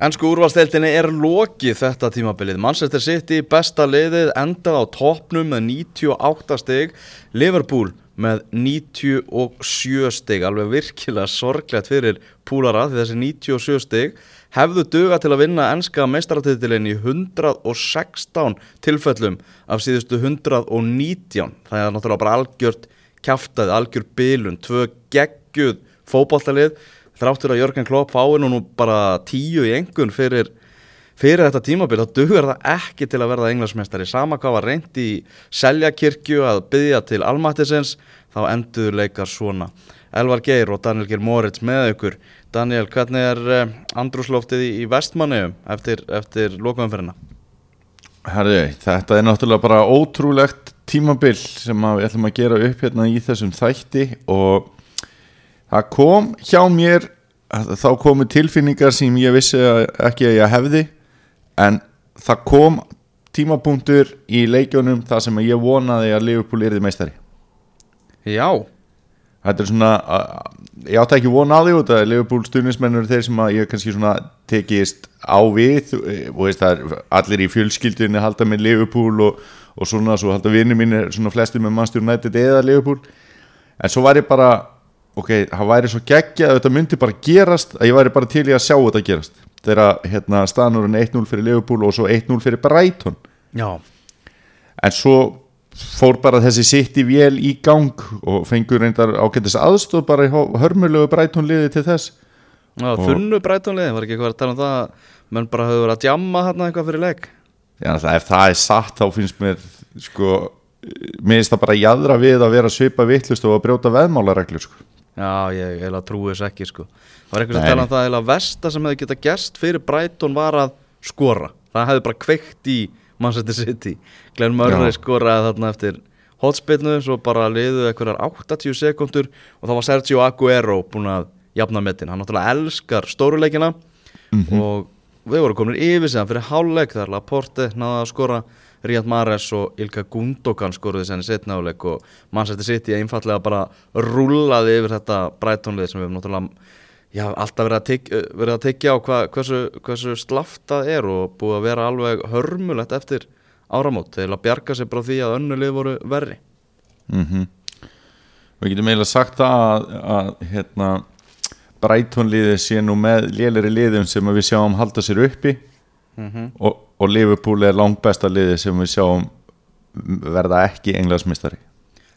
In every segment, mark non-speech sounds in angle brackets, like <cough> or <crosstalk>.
Ennsku úrvalsteildinni er lokið þetta tímabilið. Manchester City besta liðið endað á toppnum með 98 steg. Liverpool með 97 steg. Alveg virkilega sorglegt fyrir púlara því þessi 97 steg hefðu duga til að vinna ennska meistaratitilinn í 116 tilfellum af síðustu 119. Það er náttúrulega bara algjört kæftað, algjört bilun, tvö gegguð fókbaltalið þráttur að Jörgen Klopp fái nú bara tíu í engun fyrir, fyrir þetta tímabil, þá dugur það ekki til að verða englansmestari, sama hvað var reynd í seljakirkju að byggja til almatisins, þá endur leikar svona. Elvar Geir og Daniel Geir Moritz með ykkur. Daniel, hvernig er uh, andrúsloftið í, vestmannu eftir, eftir lokaumferðina? Herri, þetta er náttúrulega bara ótrúlegt tímabil sem við ætlum að gera upp hérna í þessum þætti og það kom hjá mér þá komu tilfinningar sem ég vissi ekki að ég hefði en það kom tímapunktur í leikjónum þar sem ég vonaði að Liverpool erði meistari. Já, þetta er svona ég átti ekki vona á því út að Liverpool stuðnismennur þeir sem að ég kannski svona tekist á við og veist það er allir í fjölskyldinni halda með Liverpool og, og svona svo halda vinni mín svona flesti með Manchester United eða Liverpool. En svo var ég bara ok, það væri svo geggja að þetta myndi bara gerast að ég væri bara til í að sjá þetta gerast þegar hérna, staðnurinn 1-0 fyrir Liverpool og svo 1-0 fyrir Brighton já, en svo fór bara þessi sitt í vél í gang og fengur reyndar ágættis aðstóð bara í hörmulegu Brighton liði til þess já þunnu breytunlið, var ekki eitthvað að tala um það að menn bara höfðu verið að djamma hérna eitthvað fyrir leik? Já, það, ef það er satt þá finnst mér sko, mér finnst það bara jæðra við að vera svipa vittlust og að brjóta veðmálareglur sko. Já, ég heila trúi þess ekki sko. Það var eitthvað að tala um það heila versta sem hefði getað gerst fyrir Brighton var að skora. Það hefði bara kveikt í Manchester City. Glenn Murray skoraði þarna eftir hotspilnu, svo bara liðu eitthvað 80 sekundur og þá var Sergio Aguero búin að jafna metin. Hann náttúrulega elskar stóruleikina og við vorum komin yfir síðan fyrir hálfleik þar Laporte náði að skora Riyad Mahrez og Ilka Gundogan skoruði senni setna áleik og Manchester City einfallega bara rúlaði yfir þetta Brightonlið sem við náttúrulega já, alltaf verið að, tek, verið að tekja á hva, hversu, hversu slaft það er og búið að vera alveg hörmulegt eftir áramót til að bjarga sig bara því að önnulið voru verri. Mm Við getum eiginlega sagt það að, að hérna, Brighton liðið sé nú með lélæri liðum sem við sjáum halda sér uppi og, og Liverpool er langt besta liðið sem við sjáum verða ekki englansmistari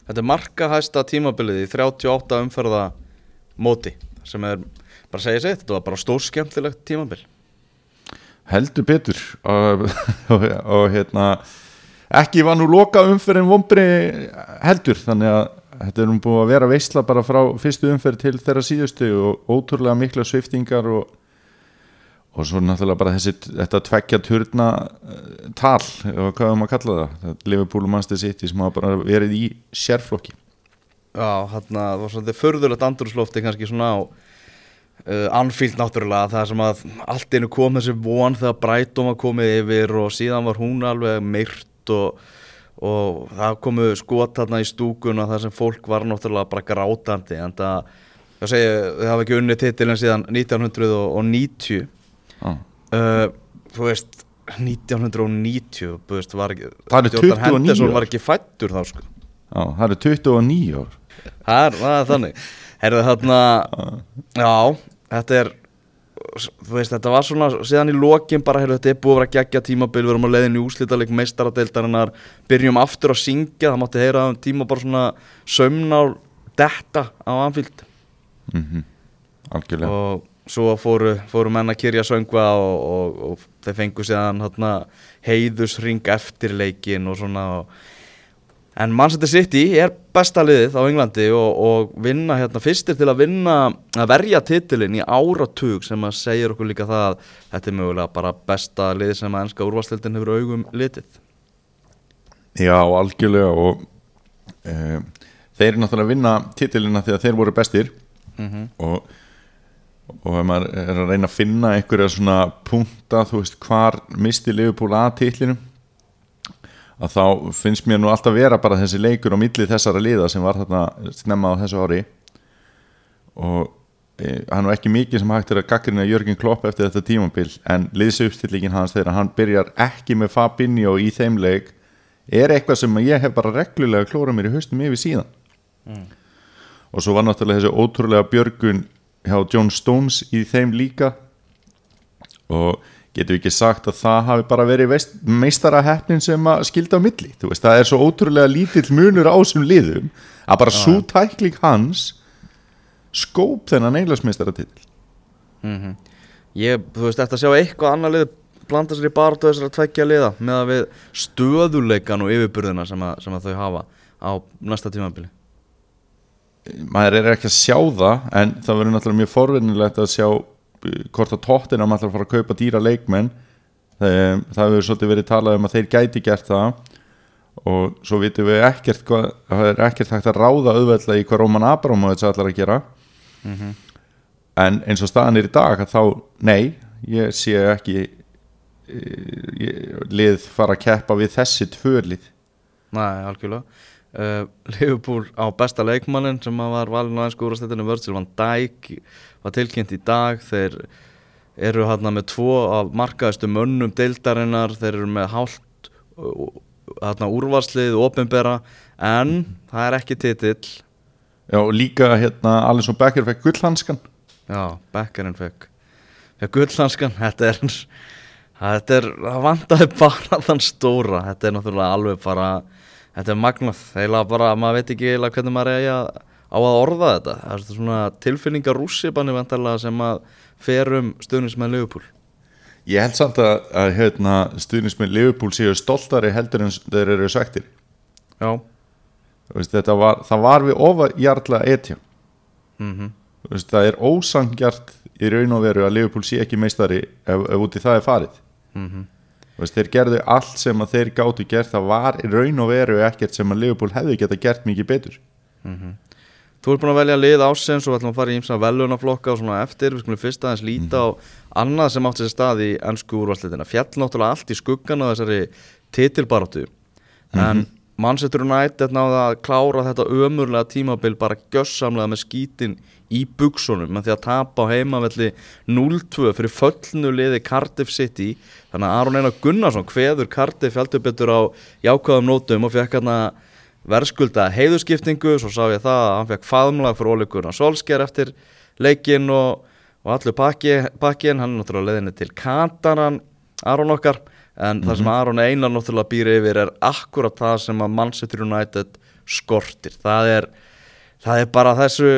Þetta er markahæsta tímabilið í 38 umferða móti sem er, bara segja sér, þetta var bara stórskemmtilegt tímabil. Heldur betur. Og, og, <laughs> og hérna ekki var nú loka umferðin vombri heldur þannig að þetta er nú búið að vera veistla bara frá fyrstu umferð til þeirra síðustu og ótrúlega mikla sviftingar og, og svo náttúrulega bara þessi þetta tveggja turna eh, tal, eða hvað er maður að kalla það. Það Liverpool og Manchester City sem hafa bara verið í sérflokki. Já, það var svolítið förðulegt andrúslofti kannski svona á uh, Anfield náttúrulega það sem að allt einu kom þessi von þegar Brighton var komið yfir og síðan var hún alveg myrt og, og það komu skot þarna í stúkuna þar sem fólk var náttúrulega bara grátandi. En það, ég segi, þið hafa ekki unni titilin síðan 1990 Já. uh, þú veist 1990 þú veist, var Það Jordan 29 Henderson ár. var ekki fættur þá sko. Já, það eru 29 ár. Það er, er þannig. Herðu þarna Já, þetta er veist, þetta var svona Síðan í lokin bara, herðu, þetta er búið að vera geggja tímabil Við erum á leiðin í úslítaleg meistaradeildarinnar Byrjum aftur að syngja Það mátti heyra um tíma bara svona Sömnál detta á Anfield. Algjörlega. Og svo fóru, fóru menn að kyrja söngva og, og, og þeir fengu hérna, heiðusring eftir leikin og svona og, En Manchester City er besta liðið á Englandi og, og vinna hérna fyrstir til að vinna að verja titilin í áratug sem að segir okkur líka það að þetta er mögulega bara besta lið sem að ennska úrvastildin hefur augum litið. Já, algjörlega og uh, þeir eru náttúrulega að vinna titilina að þeir voru bestir og, og ef maður er að reyna að finna einhverja svona punta, þú veist, hvar misti Liverpool að titlinum að þá finnst mér nú alltaf vera bara þessi leikur á milli þessara liða sem var þarna snemma á þessu ári. Og e, hann er ekki mikið sem hægt er að gaggrina Jörgen Klopp eftir þetta tímabil en liðsauppstillingin hans þegar hann byrjar ekki með Fabinho í þeim leik er eitthvað sem ég hef bara reglulega klórað mér í haustum yfir síðan. Og svo var náttúrulega þessi ótrúlega björgun hjá John Stones í þeim líka. Og getur við ekki sagt að það hafi bara verið meistara heppnin sem að skilda á milli? Þú veist, það er svo ótrúlega lítill munur á þessum liðum að bara svo tækling hans skóp þennan eiginlagsmeistara titil Ég, þú veist, þetta sjá eitthvað annar lið blanda sér í baráttu þessara tveggja liða með að við stöðuleikan og yfirburðina sem að, sem að þau hafa á næsta tímabili maður er ekki að sjá það en það verður náttúrulega mjög forvinnilegt að sjá uh, hvort að tóttina maður ætlar að fara að kaupa dýra leikmenn. Það, það hefur svolítið verið talað um að þeir gæti gert það. Og svo vitum við ekkert hvað, það er ekkert hægt að ráða auðveldlega í hvað Róman Abramovits ætlar að gera. En eins og staðan er í dag að þá, nei, ég sé ekki eh, ég, lið fara að keppa við þessi tvölið Nei, algjörlega uh, Liverpool á besta leikmannin sem var valin á einsku úrstættinu Virgil van Dijk var tilkynnt í dag. Þeir eru hérna með tvo af markaðistu mönnum deildarinnar, þeir eru með hálft hérna úrvarslið opinbera en það er ekki titill. Já, og líka hérna Alisson Becker fekk gullhanskan. Já, Beckerinn fekk fekk gullhanskan, þetta er þetta er, það vandaði bara þann stóra, þetta er náttúrulega alveg bara, þetta er magnað. Eiginlega bara, maður veit ekki eiginlega hvernig maður að, á að orða þetta. Það er svona tilfinningar rússipanni vantarlega sem að fer um stuðnismenn Liverpool. Ég held samt að, að hérna, stuðnisminn Liverpool séu stoltari heldur en þeir eru svektir Já, veist, var, það var við ofarjarla etja mhm. Þú veist, það er ósangjart í raun og veru að Liverpool sé ekki meistari ef, ef út í það er farið. Mhm. Þú veist, þeir gerðu allt sem að þeir gátu gert. Það var raun og veru ekkert sem að Liverpool hefði geta gert mikið betur. Þú ert búin að velja lið ásens og við ætlum að fara í ímsa velunaflokka og svona eftir, við skulum fyrst aðeins líta á annað sem átti sér stað í ennsku úrvarslitina. Fjall náttúrulega allt í skuggan á þessari titilbaráttu. En Manchester United náði að klára þetta ömurlega tímabil bara gjössamlega með skítin í buksunum með því að tapa á heimavelli 0-2 fyrir föllnu liði Cardiff City. Þannig að Aron Einar Gunnarsson hveður Cardiff heldur betur á jákvæðum nótum og fekk hérna verðskulda heiðuskiptingu, svo sá ég það að hann fekk faðmlag fyrir ólíkurna Solskjær eftir leikinn og, og allur pakki, pakkin, hann er náttúrulega leiðinni til Kataran, Aron okkar. En það sem Aron Einar náttúrulega býr yfir er akkurat það sem að Manchester United skortir, það er það er bara þessu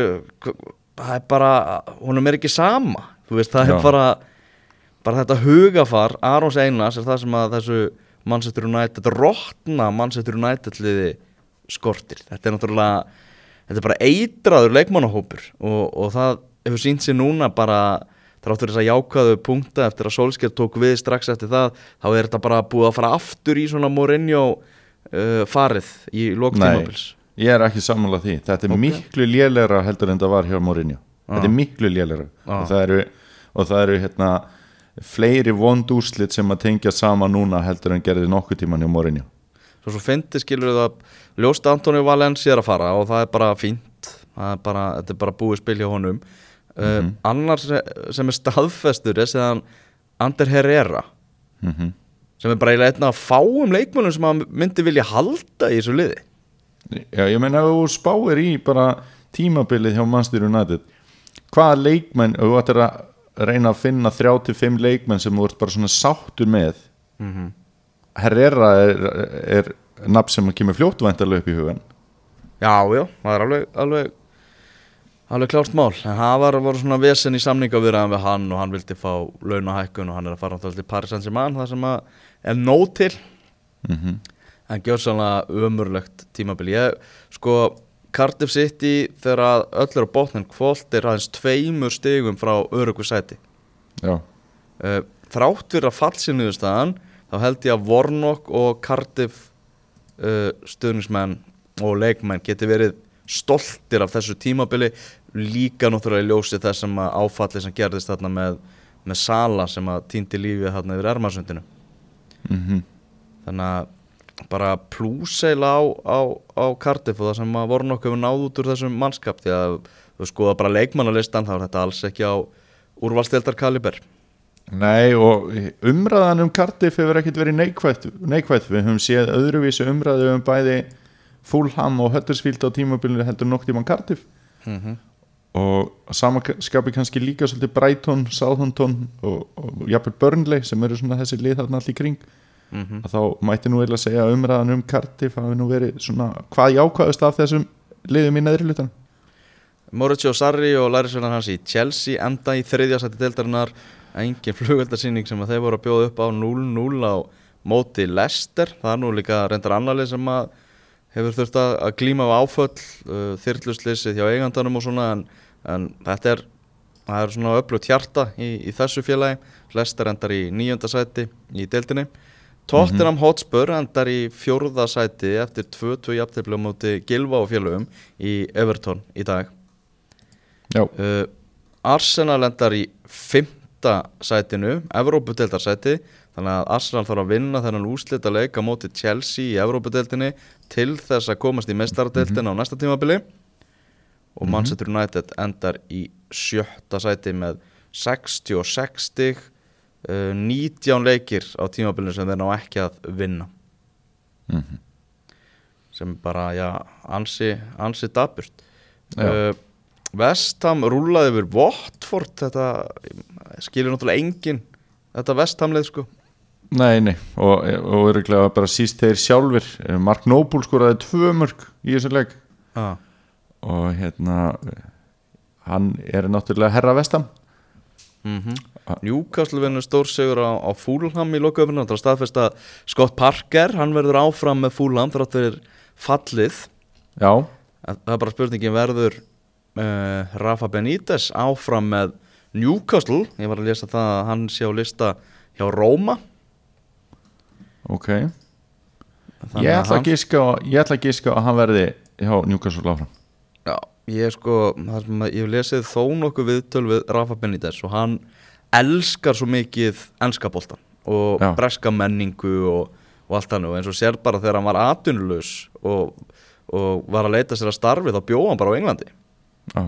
það er bara, honum er ekki sama þú veist, það Já. er bara bara þetta hugafar, Arons Einars er það sem að þessu Manchester United rótna Manchester United liði skortir, þetta er náttúrulega þetta er bara eitraður leikmannahópur og, og það hefur sínt sér núna bara þráttur þess að jákvæðu punkta eftir að Solskjær tók við strax eftir það þá er þetta bara búið að fara aftur í svona Mourinho uh, farið í lók Nei. tímabils Ég er ekki sammála því, þetta er Ok. miklu lélegra heldur en það var hjá Mourinho. Þetta er Ah. miklu lélegra. Ah. og það eru, og það eru hérna, fleiri vond úrslit sem að tengja sama núna heldur en gerði nokkuð tíman hjá Mourinho. Svo svo fyndi skilur við að ljóst Antoni Valencia er að fara og það er bara fínt. Er bara, þetta er bara búið spil hjá honum. Uh, annar se- sem er staðfestur er séðan Ander Herrera. Mm sem er bara eiginlega einn af fáum leikmönnum sem að myndi vilja halda í þessu liði Já, ég meina ef þú spáir í bara tímabilið hjá Manchester United hvaða leikmenn, ef þú ættir að reyna að finna 35 leikmenn sem þú ert bara svona sáttur með Mhm. Herrera er, er nafn sem kemur fljóttvæntalega upp í hugan Já, já, það er alveg alveg, alveg klárt mál. En það var, var svona vesen í samningavirðan við hann og hann vildi fá launahækkun og hann er að fara náttúrulega til Paris Saint-Germain það sem að er nóg til. Mm en gjör sannlega ömurlegt tímabil. Ég, sko, Cardiff City þegar að öll er á botnin kvólt er aðeins tveimur stigum frá örugu sæti. Já, uh, þrátt fyrir að fallsinniðustæðan þá held ég að Warnock og Cardiff uh, stuðnismenn og leikmenn geti verið stoltir af þessu tímabili líka náttúrulega í ljósi þess sem að áfalli sem gerðist þarna með, með Sala sem að týndi lífið þarna yfir Ermarsundinu mm þannig að bara plúseila á, á, á Cardiff og það sem að voru nokkuð náð út úr þessum mannskap því að þú skoða bara leikmannalistan þá er þetta alls ekki á úrvalstildar kaliber. Nei og umræðan um Cardiff hefur ekkert verið neikvætt, neikvætt. Við höfum séð öðruvísi umræðu um bæði Fulham og Huddersfield á tímabilinu heldur nokk tíman Cardiff. Mm -hmm. og samanskapi kannski líka svolítið Brighton, Southampton og, og jafnvel Burnley sem eru svona þessi lið þarna allir kring Mhm. að þá mætti nú eiginlega segja umræðan um Cardiff hafi nú verið svona hvað jákvæðust af þessum liðum í neðri hlutan Mauricio Sarri og lærisveinar hans í Chelsea enda í þriðja sæti deildarinnar. Engin flugveldarsýning sem að þeir voru að bjóða upp á 0-0 á móti Leicester, það er nú líka reyndar annarlið sem að hefur þurft að að glíma á áföll uh, þyrluslýsið hjá eigandanum og svona en, en þetta er það er svona öflugt hjarta í, í þessu félagi. Leicester endar í nýjönda sæti í deildinni Tottenham Hotspur endar í fjórða sæti eftir 2-2 jafntefli á móti Gilva og félögum í Everton í dag. Uh, Arsenal endar í fymta sætinu, Evrópudeltarsæti þannig að Arsenal þarf að vinna þennan úslita leik á móti Chelsea í Evrópudeltinni til þess að komast í mestaradeltina á næsta tímabili. Og Manchester United endar í sjötta sæti með 66 stig uh, 19 leikir á tímabilinu sem þeir ná ekki að vinna. Mhm. sem bara, já, ansi, ansi daburt uh, Vestham rúlaði yfir Watford þetta skilur náttúrulega engin þetta Vesthamlið sko. Nei, nei og, og öruglega bara síst þeir sjálfur Mark Noble skoraði tvö mörg í þessu leik. Ah. og hérna hann er náttúrulega herra vestam mm Newcastle vinnur stór sigur á, á Fulham í lokaöfnum það er staðfest að Scott Parker hann verður áfram með Fulham þrátt fyrir fallið. Já, það er bara spurningin verður uh, Rafa Benítez áfram með Newcastle? Ég var að lesa það að hann sé á lista hjá Róma. Ok. Þannig ég ætla, hann- að ætla að giska að hann verði hjá Newcastle áfram. Já, ég sko, ég hef lesið þó nokkuð viðtöl við Rafa Benítez og hann elskar svo mikið enska boltan og Já. breska menningu og, og allt hann og eins og sér bara þegar hann var atvinnulaus og, og var að leita sér að starfi þá bjóð hann bara á Englandi. Já,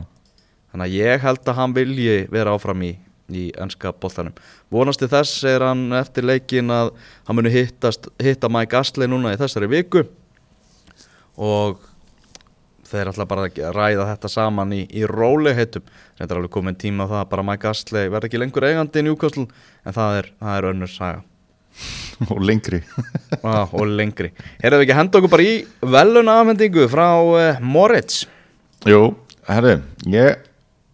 þannig að ég held að hann vilji vera áfram í, í enska boltanum. Vonasti þess er hann eftir leikin að hann muni hittast, hitta Mike Astley núna í þessari viku. Og þeir ætla bara að ræða þetta saman í, í rólegheitum. Þetta er alveg komin tíma á það að bara Mike Astley verði ekki lengur eigandi í Newcastle en það er, það er önnur saga. <laughs> Og lengri. <laughs> Ah, og lengri. Erum við ekki að henda okkur bara í velun afhendingu frá uh, Moritz? Jú, herri, ég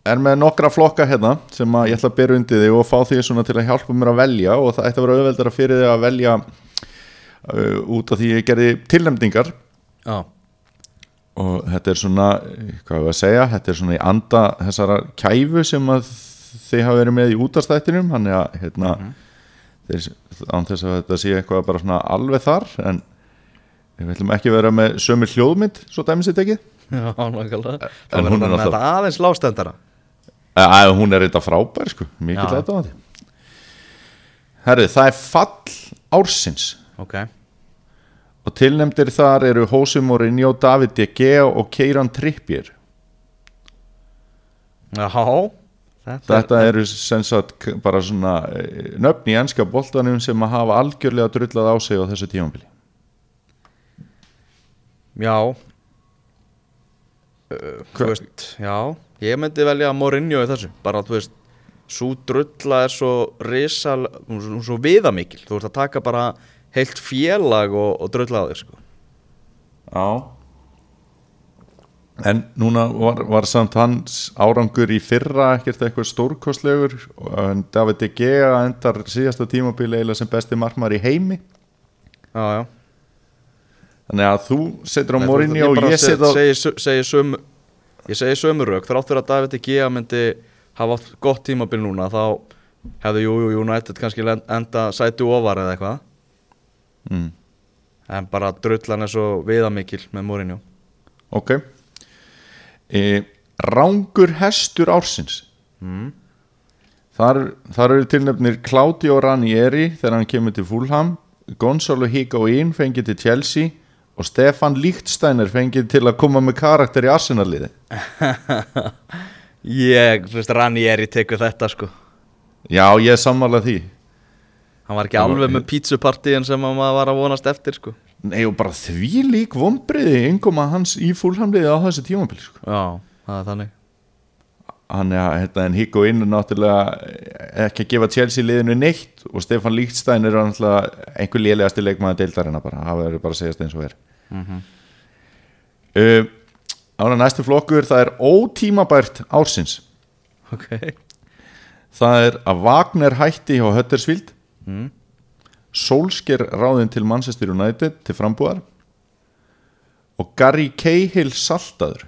er með nokkra flokka hérna sem ég ætla að byrja undir þig og fá því svona til að hjálpa mér að velja og það ætti að vera auðveldara fyrir þig að velja uh, út af því ég gerði tilnefningar. Já, og þetta er svona, hvað er að segja þetta er svona í anda þessara kæfu sem að þið hafa verið með í útastættinum hann er að hérna þeir, án þess að þetta sé eitthvað bara svona alveg þar en við ætlum ekki að vera með sömu hljóðmynd svo dæmis þetta ekki já, nákvæmlega. Það er verður með náttúrulega- þetta aðeins lástendara Æ, hún er þetta frábær sko, mikið þetta á því Herri, það er fall ársins. Ok, og tilnefndir þar eru Jose Mourinho, David De Gea og Keiran Trippier. Já Þetta, eru sem sagt bara svona eh, nöfn í enska boltanum sem að hafa algjörlega drullað á sig á þessu tímambili Já. Uh, Þú veist, já. Ég myndi velja Mourinho í þessu. Bara, þú veist, svo drulla er svo risal, svo viðamikil. Þú veist að taka bara heilt félag og, og drulla á þér, sko. Já. En núna var, var samt hans árangur í fyrra ekkert eitthvað stórkostlegur en David De Gea endar síðasta tímabili eiginlega sem besti markmaður í heimi. Já, já. Þannig að þú setur á Mourinho og ég set á Ég segi sömu rauk Þrátt fyrir að David Gea myndi hafa átt gott tímabil núna Þá hefði jú, jú, United kannski enda sæti ofar eða eitthvað mm. en bara drullan er svo viðamikil með Mourinho. Ok. E, Rángur hestur ársins. Mm. Þar, þar eru tilnefnir Claudio Ranieri þegar hann kemur til Fulham Gonzalo Higuaín fengið til Chelsea og Stefan Lichtsteiner fengið til að koma með karakter í Arsenal-liði. <laughs> Ég, þú veist, Ranieri tekur þetta sko. Já, ég er sammálað því Hann var ekki alveg með pítsupartíin sem að maður var að vonast eftir sko. Nei og bara því lík vonbriði yngoma hans í Fulham-liði á þessu tímabili sko. Já, það er þannig. Hann er hérna, en Higuaín er náttúrulega ekki að gefa Chelsea liðinu neitt og Stefan Lichtsteiner er náttúrulega einhver lélegasti leikmaður deildarina bara, það verður bara að segjast eins og er. Mm uh, Ára næstu flokkur það er ótímabært ársins. Ok. Það er að Wagner hætti hjá Huddersfield mm. Solskjær ráðinn til Manchester United til frambúðar. Og Gary Cahill saltaður.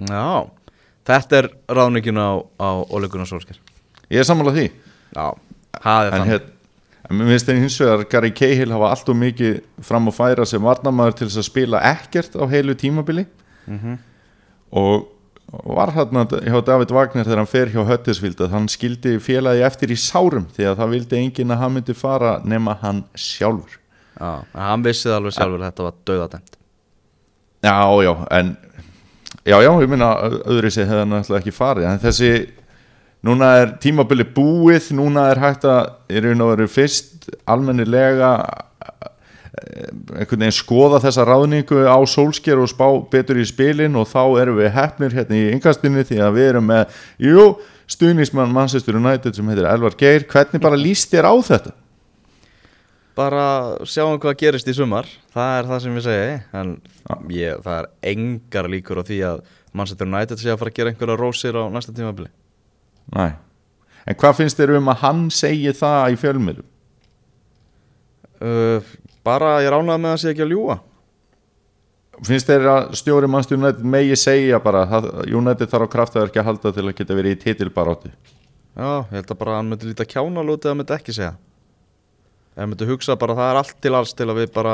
Já, þetta er ráðningin á, á Ole Gunnar Solskjær ég er sammálað því. Já, það er en þannig en mér finnst hins vegar Gary Cahill hafa allt og mikið fram að færa sem varnamaður til þess að spila ekkert á heilu tímabili. Mhm. og og var hérna hjá David Wagner þegar hann fer hjá Huddersfield að hann skildi félagi eftir í sárum því að það vildi enginn að hann myndi fara nema hann sjálfur. Já, hann vissið alveg sjálfur að þetta var döðadæmt Já, já, en Já, já, ég minna öðru sér hefði hann alltaf ekki farið en þessi, núna er tímabili búið, núna er hægt að í raun og veru fyrst almennilega einhvern veginn skoða þessa ráðningu á sólsker og spá betur í spilin og þá erum við hefnir hérna í yngastinu því að við erum með, jú, stuðnismann Manchester United sem heitir Elvar Geir. Hvernig bara líst þér á þetta? Bara sjáum hvað gerist í sumar. Það er það sem ég segi En ég, það er engar líkur á því að Manchester United sé að fara að gera einhverja rósir á næsta tímabili. Næ, en hvað finnst þér um að hann segi það í fjölmiðlum? uh, Bara ég ránaði með að sé ekki að ljúa finnst þér að stjóri mannstu United megi segja bara að United þarf á kraftaverki að halda til að geta verið í titilbaróti Já, ég held að bara hann myndi líta kjána lútið að myndi ekki segja. Hann myndi hugsa bara það er allt til alls til að við bara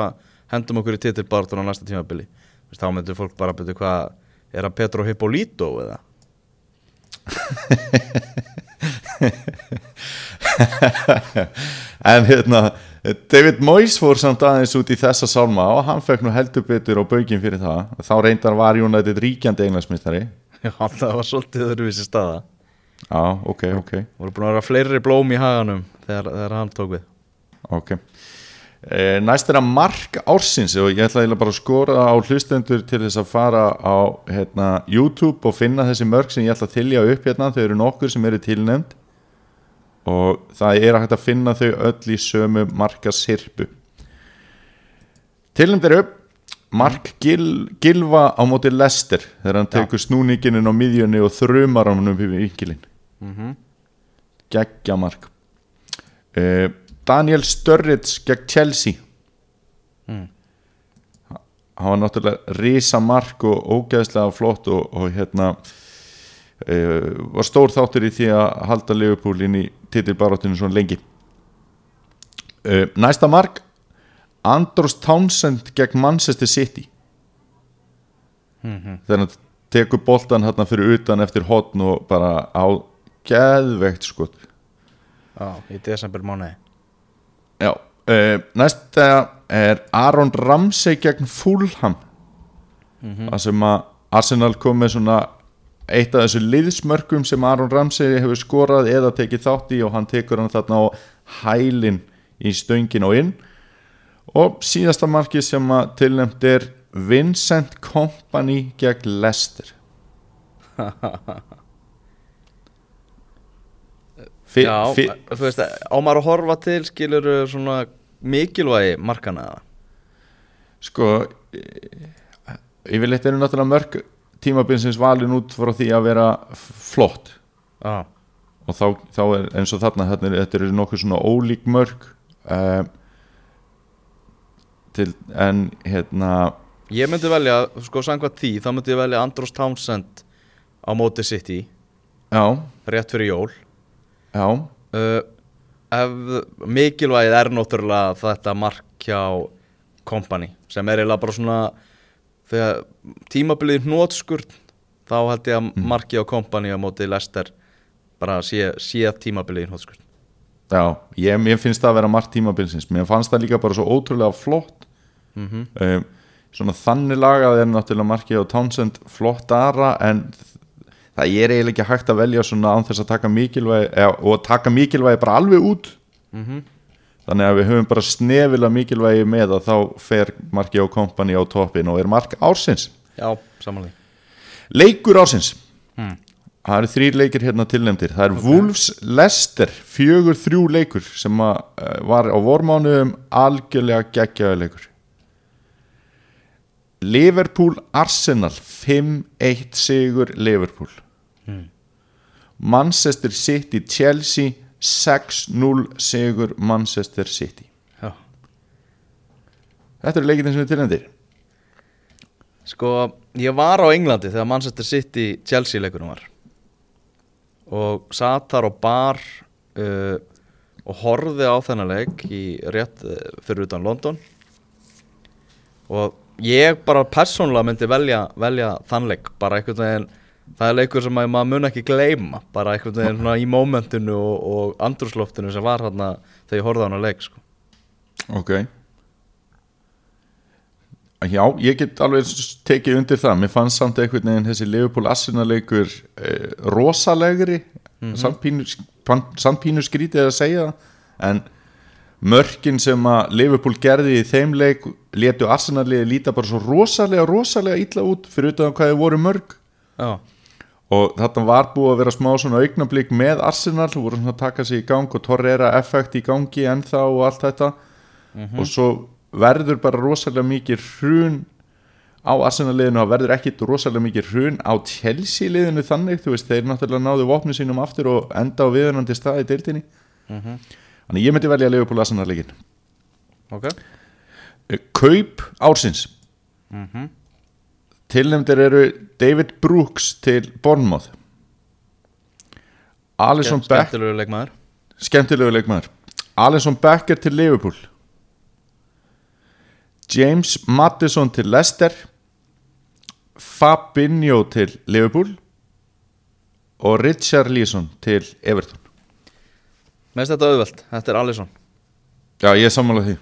hendum okkur í titilbartun á næsta tímabili Þá myndi fólk bara byrja hvað Er hann Petro Hippolito eða? <laughs> en hérna David Moyes fór samt aðeins út í þessa sálma og hann fekk nú heldur betur á baugin fyrir það. Þá reyndar var United ríkjandi englansmyndari Já, það var svolítið öðruvísi staða. Já, ok, ok, voru búin að vera fleiri blóm í haganum þegar, þegar hann tók við. Ok. E, næst er að mark ársins og ég ætla eiginlega bara að skora á hlustendur til þess að fara á hérna, YouTube og finna þessi mörg sem ég ætla að þylja upp hérna, þau eru nokkur sem eru tilnefnd og það er að hægt að finna þau öll í sömu marka sirpu tilnefnd er upp Mark Gil, Gilva á móti Lester þegar hann tekur snúningin inn á miðjunni og þrumar hann um yngilin mm -hmm. geggja mark. Uh, Daniel Sturridge gegn Chelsea. Mm. hann var náttúrulega risa mark og ógeðslega flott og, og hérna var stór þáttur í því að halda Liverpool inn í titilbaráttinu svona lengi. Uh, næsta mark Andros Townsend gegn Manchester City. Mhm. þegar hann tekur boltan hérna fyrir utan eftir hotn og bara á geðveikt skot. Já, í desember mánuði. Já, uh, næsta er Aron Ramsey gegn Fulham. Það sem að Arsenal kom með svona eitt af þessu liðsmörkum sem Aron Ramsey hefur skorað eða tekið þátt í og hann tekur hann þarna á hælin í stöngin og inn og síðasta markið sem að tilnæmt er Vincent Kompany gegn Leicester <laughs> Fi- Já, fi- þú veist, á maður að horfa til skilur svona mikilvægi markana? Sko Yfirleitt eru náttúrulega mörg tímabinsins valin út frá því að vera flott. Já, og þá, þá er eins og þarna þetta eru, eru nokkuð svona ólík mörg uh, til, en hérna ég myndi velja, sko samkvæmt því þá myndi ég velja Andros Townsend á móti City, já, rétt fyrir jól. Já. Uh, ef mikilvægið er náttúrulega þetta mark hjá kompani sem er eiginlega bara svona þegar tímabilið hnótskurt þá held ég að marki á kompani á móti Lester bara sé, sé tímabilið hnótskurt Já, ég, mér finnst það að vera margt tímabilsins. Mér fannst það líka bara svo ótrúlega flott. Mm um, svona þannig lagað er náttúrulega markið á Townsend flott ara en það er eiginlega ekki hægt að velja svona án þess að taka mikilvægi eða, og taka mikilvægi bara alveg út. -hmm. Þannig að við höfum bara snefilega mikilvægi með að þá fer markið á kompani á toppin og er mark ársins. Já, samanlega leikur ársins. Hmm. það eru þrýr leikir hérna tilnefndir. Það er Wolves Leicester fjögur þrjú leikur sem að, uh, var á vormánuðum algjörlega geggjaði leikur. Liverpool Arsenal 5-1 sigur Liverpool. Manchester City Chelsea 6-0 sigur Manchester City. Já. Þetta eru leikirinn sem við tilnefndir. Sko, ég var á Englandi þegar Manchester City Chelsea leikunum var. Og satt þar á bar uh, og horfði á þennan leik í rétt uh, fyrir utan London. Og ég bara persónulega myndi velja, velja þann leik bara einhvern veginn það er leikur sem að maður mun ekki gleyma bara einhvern veginn svona í mómentinu og, og andrúsloftinu sem var hérna þegar ég horfði á hana leik sko. Ok. Já, ég get alveg tekið undir það. Mér fannst samt einhvern veginn þessi Liverpool Arsenal leikur eh, rosalegri mm -hmm. samt pínu skrítið að segja en mörkin sem að Liverpool gerði í þeim leik létu Arsenal liði líta bara svo rosalega rosalega illa út fyrir utan hvað þið voru mörg. Já, og þetta var búið að vera smá svona augnablík með Arsenal, þú voru svona að taka sig í gang og Torreira effekt í gangi ennþá og allt þetta. Og svo verður bara rosalega mikið hrun á Arsenal liðinu og verður ekkit rosalega mikið hrun á Chelsea liðinu þannig, þú veist, þeir náttúrulega náðu vopni sínum aftur og enda á viðunandi stað í deildinni. Þannig ég myndi velja að Liverpool Arsenal leikin ok Kaup ársins Tilnefndir eru David Brooks til Bournemouth. Alisson Beck Skemmtilegu leikmaður. Skemmtilegu leikmaður. Alisson Becker til Liverpool. James Maddison til Leicester. Fabinho til Liverpool. Og Richard Leeson til Everton. Finnst þetta auðvelt, þetta er Alisson. Já, ég er sammála því.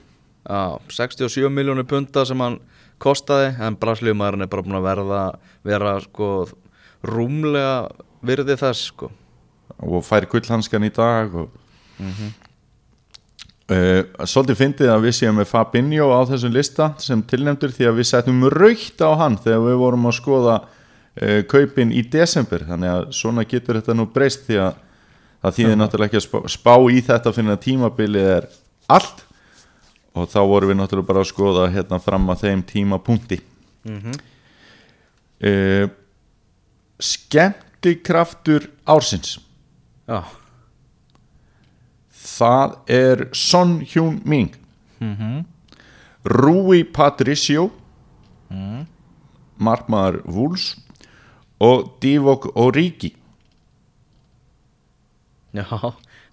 Já, 67 miljónir punta sem hann kostaði en braslíumæðurinn er bara búin að verða vera sko rúmlega virði þess sko. Og fær gullhanskan í dag og Uh, svolítið fyndið að við séum með Fabinho á þessum lista sem tilnefndur því að við settum raukt á hann þegar við vorum að skoða uh, kaupin í desember. Þannig að svona getur þetta nú breyst því að það þýðir náttúrulega ekki að spá, spá í þetta fyrir að tímabilið er allt og þá vorum við náttúrulega bara að skoða hérna fram að þeim tímapunkti. Uh, skemmtikraftur ársins. Já, Það er Son Hyun Min Rui Patricio. Markmaður Wools og Divok Origi. Já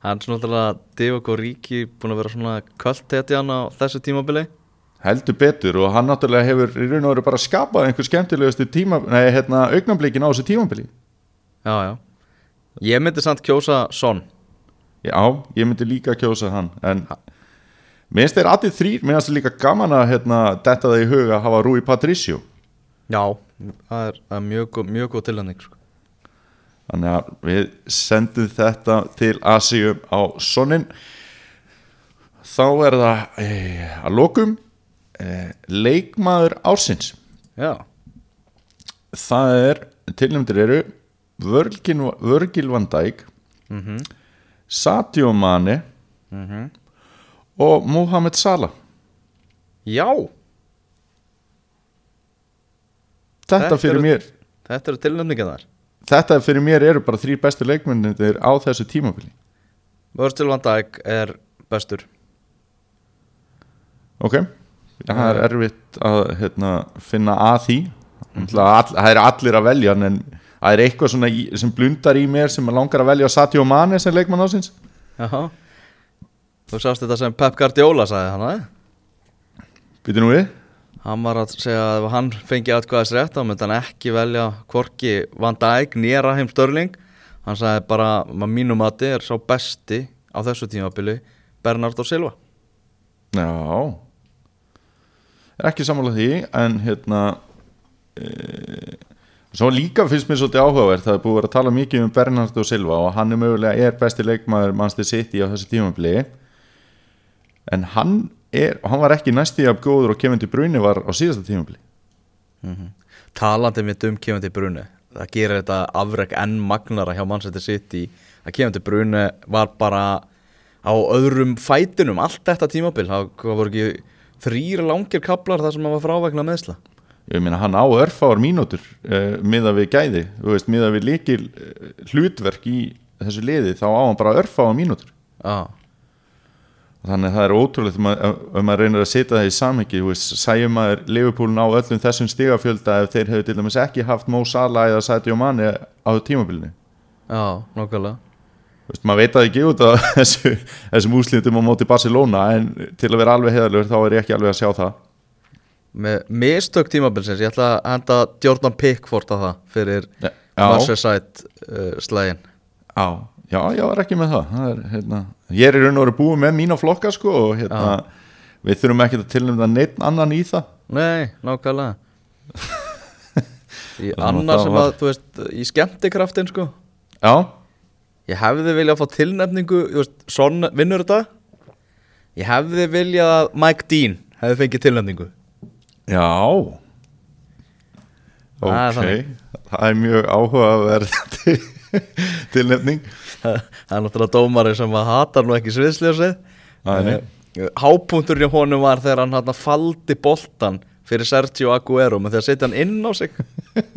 hann er svona náttúrulega Divok og Ríki búin að vera svona kvöldtetjan á þessu tímabili. Heldur betur og hann náttúrulega hefur í raun og veru bara skapað einhver skemmtilegustu tíma, nei, hérna, augnablikin á þessu tímabili. Já, já. Ég myndi samt kjósa Son. Já, ég myndi líka kjósa hann en mér finnst þeir allir þrýr mér finnst þeir líka gaman að hérna, detta það í huga að hafa Rui Patricio. Já, það er, það er mjög, mjög góð tilhengning sko. Þannig að við sendum þetta til Asíu á Sonin Þá er það e, að lokum e, leikmaður ársins. Já, Það er, tilnæmdir eru Vörgil van Dijk Sadio Mane og Mohamed Salah. Já. Þetta, Þetta fyrir mér. Þetta eru tilnefningar þar Þetta fyrir mér eru bara þrý bestu leikmyndir á þessu tímabili. Virgil van Dijk er bestur. Ok, það er erfitt að hérna, finna að því. Það er allir að velja en það er eitthvað svona í, sem blundar í mér sem langar að velja Sadio Mane sem leikmann ásins Já. Þú sást þetta sem Pep Guardiola sagði hann að Býtu nú við? Hann var að segja að ef hann fengi atkvæðis rétt þá myndi hann ekki velja Korki Van Dijk nýra heim Störling Hann sagði bara að mínum að þetta er sá besti á þessu tímabili Bernardo Silva. Já. Ekki sammála því en hérna e, svo líka finnst mér svolítið áhugaverð það er búið að að tala mikið um Bernardo Silva og hann er mögulega er besti leikmaður mannstu sitt í á þessu tímabili. En hann er, hann var ekki næstíð af góður og kemur til brunni var á síðasta tímabili. Talandi mitt um kemandi bruni Það gerir þetta afreg enn magnara hjá Manchester City að kemandi bruni var bara á öðrum fætinum. Allt þetta tímabil það voru ekki þrýr langir kaplar þar sem hann var frávegna meðsla ég meina hann á örfáar mínútur uh, miða við gæði, þú veist, miða við líkil uh, hlutverk í þessu liði þá á hann bara örfáar mínútur. Já, þannig að það er ótrúlegt um að, ef maður reynir að setja það í samhengi sæjum maður Liverpoolin á öllum þessum stigafjölda ef þeir hefur til dæmis ekki haft Mo Salah eða Sadio Mane á tímabilinu? Já, veist, maður veit það ekki út af <laughs> þessu, þessum úslítum á móti Barcelona en til að vera alveg heðalur þá er ég ekki alveg að sjá það. Með mistök tímabilsins, ég ætla að henda Jordan Pickford á það fyrir Já. Merseyside uh, slægin. Já, já, ég var ekki með það, það er, hérna, Ég er í raun og veru búið með mína flokka sko, og hérna, við þurfum ekki að tilnæmda neitt annan í það. Nei, nákvæmlega. <laughs> Í annar sem var- að, þú veist, í skemmtikraftin sko. Já, Ég hefði viljað fá tilnefningu þú veist, Son vinnur þetta? Ég hefði viljað að Mike Dean hefði fengið tilnefningu. Já. Það er Ok, það er mjög áhugaverð <laughs> <laughs> tilnefning. Það er náttúrulega dómari sem að hatar nú ekki sviðsljósið. Eh, Hápunkturinn hjá honum var þegar hann hann faldi boltan fyrir Sergio Aguero með því að setja hann inn á sig.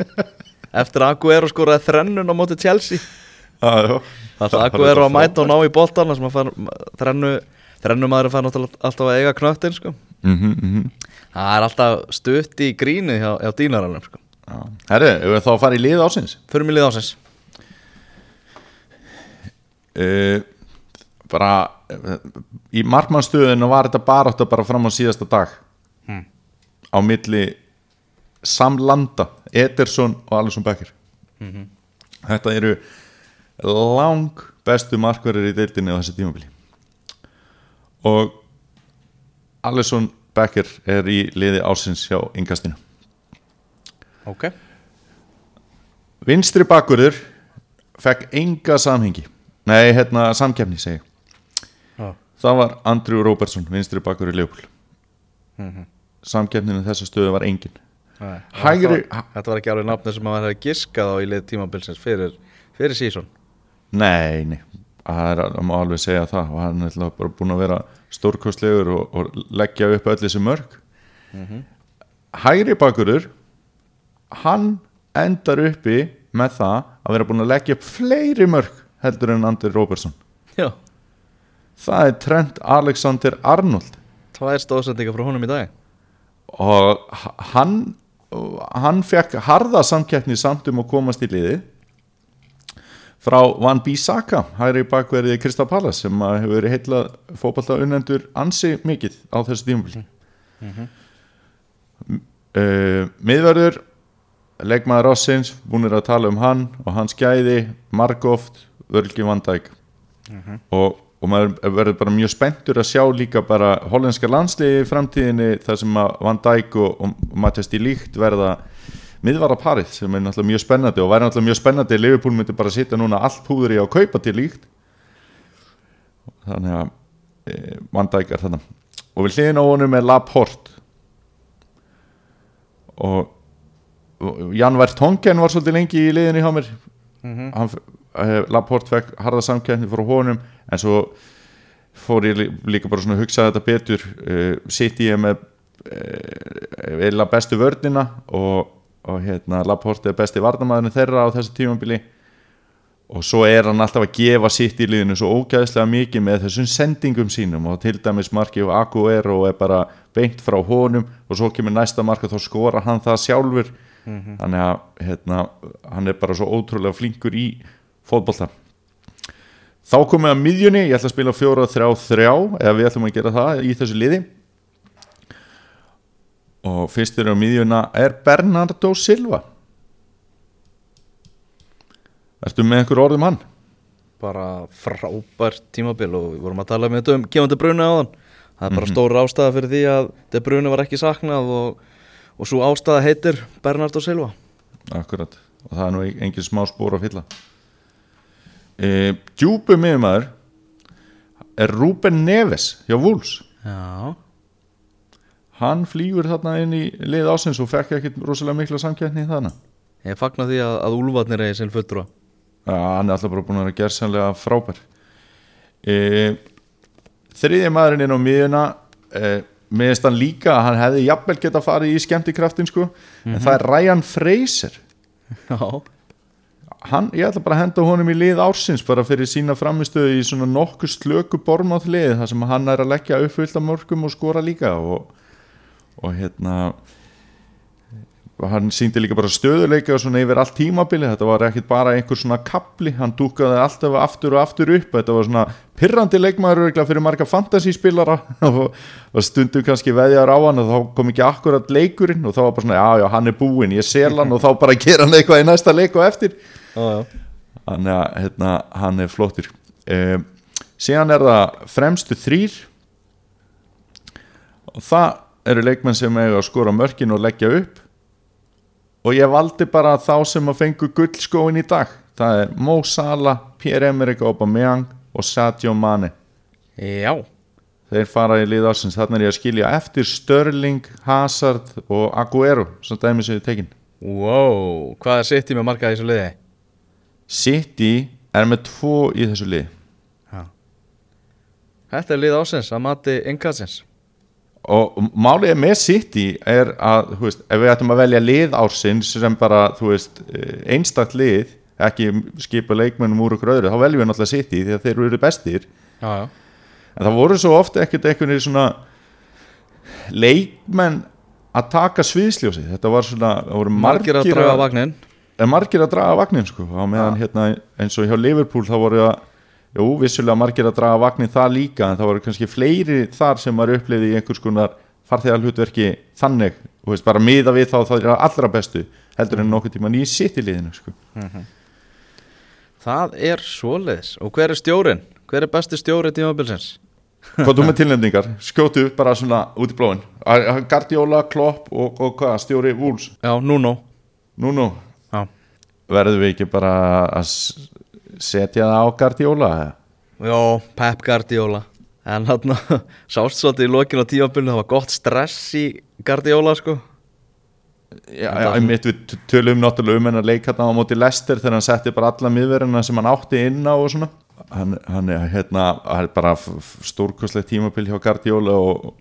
<laughs> Eftir að Aguero skoraði þrennun á móti Chelsea. Já Það er Aguero að mæta og ná í boltan þrennu, þrennu maður fær náttúrulega alltaf að eiga knöttin sko. mm -hmm, Það er alltaf stutt í gríni hjá, hjá dýnarannum sko. Við þá fara í lið ásins Fyrir mig lið ásins uh, Bara uh, Í markmannstöðinu var þetta bara átt að bara fram á síðasta dag. Hmm. Á milli Samlanda, Ederson og Alisson Becker. Þetta eru lang bestu markverðir í deildinni á þessu tímabili. Og Alisson Becker er í liði ásins hjá yngastinu Ok. Vinstri bakkurður fekk enga samhengi Nei, hérna samkefni segi. Já. Það var Andrew Robertson, vinstri bakkurður í Leopold Samkefninu þessa stöðu var engin. Nei, Hægri- þetta, var, þetta var ekki alveg nafni sem maður hefði giskað á í lið tímabilsins fyrir, fyrir sísón Nei, nei, það er það má alveg segja það. Og hann er bara búin að vera stórkostlegur og, og leggja upp öll þessi mörg Hægri bakkurður hann endar uppi með það að vera búin að leggja upp fleiri mörg heldur en Andrew Robertson Já, Það er Trent Alexander Arnold. Tvær stóðsendingar frá honum í dag. Og hann hann fekk harða samkeppni samt um að komast í liði frá Van Bissaka hægri bakverði Krista Pallas sem hefur verið heitla fótballta unnendur ansi mikið á þessu tímafél uh, miðverður leikmaður Rossins búinir að tala um hann og hans gæði margóft vörlgi Van Dijk og, og maður verður bara mjög spenntur að sjá líka bara hollenska landsliði í framtíðinni þar sem að Van Dijk og, og Mattias Di Líkt verða miðvara parið sem er náttúrulega mjög spennandi og væri náttúrulega mjög spennandi að Liverpool myndi bara sitja núna allt púður í að kaupa Di Líkt þannig að e, Van Dijk er þarna. Og við hliðin á honum er Laporte. Og Jan Vertongen var svolítið lengi í liðinu hjá mér. Hann, uh, Laporte fekk harða samkeppni frá honum en svo fór ég lí- líka bara svona að hugsa þetta betur. Sitt ég með uh, eila bestu vörnina og, og hérna Laporte er besti varnamæðinu þeirra á þessu tímabili. Og svo er hann alltaf að gefa sitt í liðinu svo ógæðslega mikið með þessum sendingum sínum og til dæmis markið og Aguero er bara beint frá honum og svo kemur næsta mark og þá skora hann það sjálfur. Þannig að hérna, hann er bara svo ótrúlega flinkur í fótbolta. Þá komum við að miðjunni ég ætla að spila fjóra, þrjá, þrjá eða við ætlum að gera það í þessu liði. Og fyrstur á miðjuna er Bernardo Silva. Ertu með einhver orðum hann? bara frábært tímabil og við vorum að tala með þetta um Kevin De Bruyne á þann það er bara stór ástæða fyrir því að De Bruyne var ekki saknað og, og svo ástæða heitir Bernardo Silva. Akkurat, og það er nú engin smá spór að fylla e, Djúpu miðumæður er Ruben Neves hjá Wolves. Já, Hann flýgur þarna inn í lið ásins og fekk ekkit rosalega mikla samkettni í þarna. Ég fagna því að, að Úlfarnir eigi sinn fulltrúa. Já, hann er alltaf bara búin að vera gerðsannlega frábær. E, Þriðja maðurinn inn á miðuna e, meðist hann líka að hann hefði jafnvel geta farið í skemmtikraftin sko, en það er Ryan Fraser. Já, hann, ég ætla bara að henda honum í lið ársins bara fyrir sína framistöðu í svona nokkuð slöku bormáð lið þar sem hann er að leggja uppfyllt af mörgum og skora líka og, og hérna hann síndi líka bara stöðuleika og svona yfir allt tímabili, þetta var ekkit bara einhver svona kapli, hann dúkaði alltaf aftur og aftur upp, þetta var svona pirrandi leikmaður örugglega fyrir marga fantasíspilara. <laughs> Og, stundum kannski veðjar á hann og þá kom ekki akkurat leikurinn og þá var bara svona, já já, hann er búinn, ég sel hann og þá bara <laughs> gera hann eitthvað í næsta leik og eftir. Þannig að hérna, hann er flottur. Um, síðan er það fremstu þrýr og það eru leikmenn sem eiga að skora mörkin og leggja upp og ég valdi bara þá sem að fengu gullskóin í dag. Það er Mo Salah, Pierre-Emerick Aubameyang og Sadio Mane. Já, þeir fara í lið ásins, þarna er ég að skilja eftir Störling, Hazard og Aguero, sem dæmi séu tekin. Wow, hvað er í með marka í þessu liði? City er með tvo í þessu lið Já Þetta er lið ásins að mati innkassins og málið með City er að, þú veist, ef við ættum að velja lið ársins sem bara, þú veist einstakt lið, ekki skipa leikmennum úr okkur öðru, þá veljum við náttúrulega City því að þeir eru bestir, Já, já. En það voru svo ofta ekkert einhvern veginn svona leikmenn að taka sviðsljósi, þetta var svona það voru Margir að draga vagnin en margir að draga vagnin sko á meðan hérna eins og hjá Liverpool þá voru það jú, vissulega margir að draga vagnin það líka en það voru kannski fleiri þar sem maður upplifði í einhvers konar farþegar hlutverki þannig, og veist, bara miða við þá það er allra bestu heldur en nokkuð tíma nýja sitt í liðinu sko. Það er svoleiðis. Og hver er stjórin? Hver er besti stjóri tímabilsins? <laughs> hvað þú með <laughs> tilnefningar, skjótu upp bara svona út í blóin, Guardiola, Klopp og, og hvað, stjóri? Wolves? Já, Nuno. Já, verðum við ekki bara að setja það á Guardiola eða? Já Pep Guardiola. En hann <laughs> sást svolítið í lokinu á tímabilinu Það var gott stress í Guardiola sko. Já, já, einmitt við tölum náttúrulega um hennar leik hérna á móti Lester þegar hann setti bara alla miðverðina sem hann átti inn á og svona. Hann, hann er hérna hann er bara stórkostlegt tímabil hjá Guardiola og,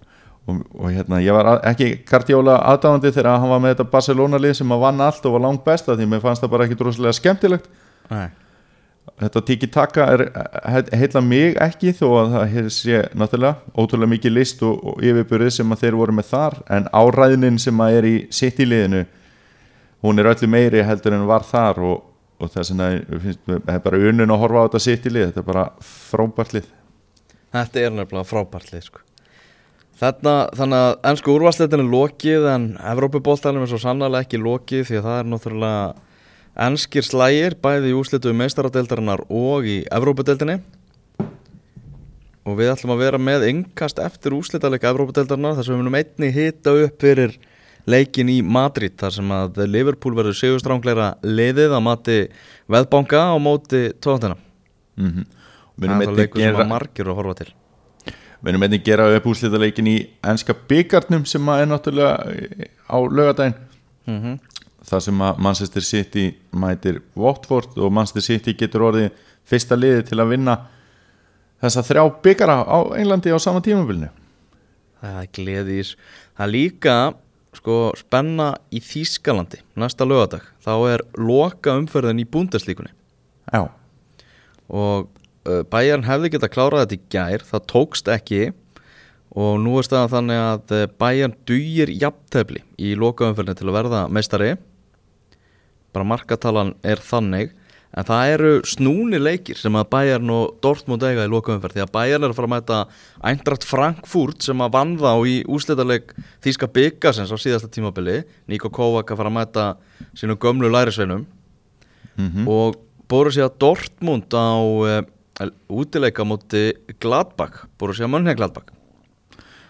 og, og hérna ég var að, ekki Guardiola aðdáðandi þegar hann var með þetta Barcelona lið sem að vann allt og var langt besta því mér fannst það bara ekki droslega skemmtilegt. Nei þetta tiki-taka he- heilla mig ekki þó að það sé náttúrulega ótrúlega mikið list og, og yfirbyrðið sem að þeir voru með þar en áræðnin sem að er í sitt í liðinu hún er öllu meiri heldur en var þar og, og þess vegna það er bara unnun að horfa á þetta sitt í lið þetta er bara frábært lið Þetta er nefnilega frábært lið sko. Þarna, þannig að ennsku úrvarsleitin er lokið en Evrópubóltanum er svo sannlega ekki lokið því að það er náttúrulega ennskir slægir bæði í úslitu meistaradeildarinnar og í Evrópudeildinni og við ætlum að vera með yngkast eftir úslitaðleika Evrópudeildarinnar þar sem við munum einni hita upp fyrir leikin í Madrid þar sem að Liverpool verður sigurstrángleira liðið á mati veðbanka á móti tóðantina mm -hmm. Það er það leikur sem að margir að horfa til við erum einnig gera upp úrslitaleikin í enska byggarnum sem að er náttúrulega á lögadaginn mm -hmm. Þar sem að Manchester City mætir Watford og Manchester City getur orðið fyrsta liði til að vinna þessa þrjá byggara á Englandi á sama tímabilinu Það er gleði í þessu. Það er líka sko, spenna í Þýskalandi næsta lögadag. Þá er loka umferðin í búndeslíkunni Já, og Bayern hefði getað klárað þetta í gær, það tókst ekki og nú er staðan þannig að Bayern dugir jafntefli í loka umferðin til að verða meistari. Bara markatalan er þannig en það eru snúni leikir sem að Bayern og Dortmund eiga í lokaumferð því að Bayern er að fara að mæta Eintracht Frankfurt sem að vann þá í úslitaleg Þíska byggasens á síðasta tímabili. Niko Kovac að fara að mæta sínu gömlu lærisveinum. Og Borussia Dortmund á uh, útileika móti Gladbach Borussia Mönchengladbach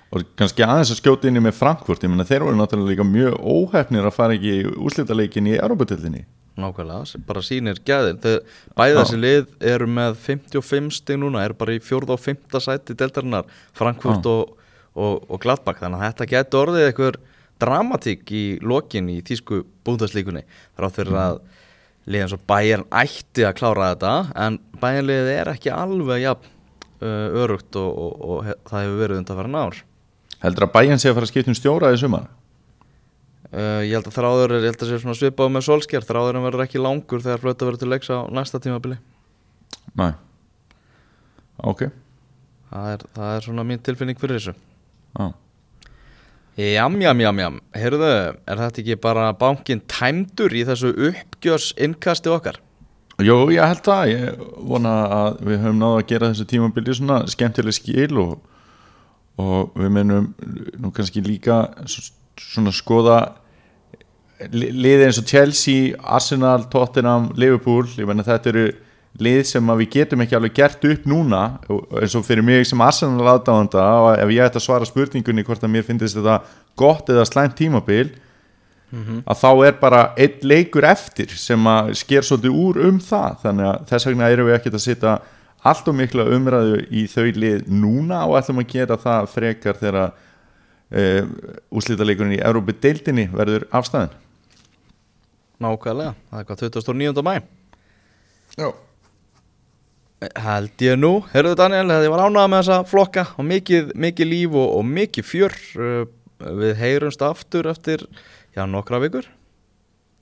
og kannski aðeins að skjóta inni með Frankfurt ég menna þeir voru náttúrulega líka mjög óhefnir að fara ekki í úslitaleikin í Europatildinni Nákvæmlega, bara sýnir gæðin. Já. þessi lið eru með 55 stig núna, eru bara í fjórða og fymta sæti deltarinnar, Frankfurt og, og, og Gladbach, þannig að þetta getur orðið einhver dramatík í lokin í tísku búndaslíkunni þrátt fyrir að liðan svo Bayern ætti að klára þetta en Bayern liðið er ekki alveg jafn uh, örugt og, og, það hefur verið undan fyrir nár heldur að bæjan sé að fara að skipta um stjóra í sumar? Uh, ég held að þráður er, ég held að sé svona svipað með solskjær, þráðurinn verður ekki langur þegar flöta verður til leiks á næsta tímabili. Nei. Ok. Það er, það er svona mín tilfinning fyrir þessu. Já. Jam, jam, jam, jam. Heyrðu, er þetta ekki bara bankin tæmdur í þessu uppgjörs innkasti okkar? Jó, ég held það, ég vona að við höfum náðu að gera þessu tímabili svona skemmtileg skil og, og við mennum nú kannski líka svona skoða li- liði eins og Chelsea, Arsenal, Tottenham, Liverpool, ég menna þetta eru lið sem að við getum ekki alveg gert upp núna. Eins og fyrir mig sem Arsenal aðdáðanda og ef ég ætti að svara spurningunni hvort að mér finnst þetta gott eða slæmt tímabil að þá er bara einn leikur eftir sem að sker svolítið úr um það. Þannig að þess vegna erum við ekkert að setja allt og mikla umræðu í þau lið núna og ætlum að gera það frekar þegar uh, úslítaleikurinn í Európi deildinni verður afstæðin Nákvæmlega, það er hvað 29. mæ Já. Held ég nú, heyrðu Daniel, ég var ánægða með þessa flokka og mikið, mikið líf og, og mikið fjör. Uh, Við heyrumst aftur eftir, já, nokkra vikur.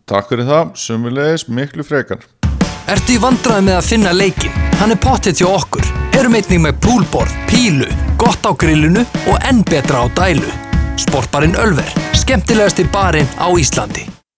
Takk fyrir það, sumulegis miklu frekar Ertu í vandræði með að finna leikin? Hann er pottet hjá okkur. Erum einnig með poolboard, pílu, gott á grillinu og enn betra á dælu. Sportbarinn Ölver, skemmtilegasti barinn á Íslandi.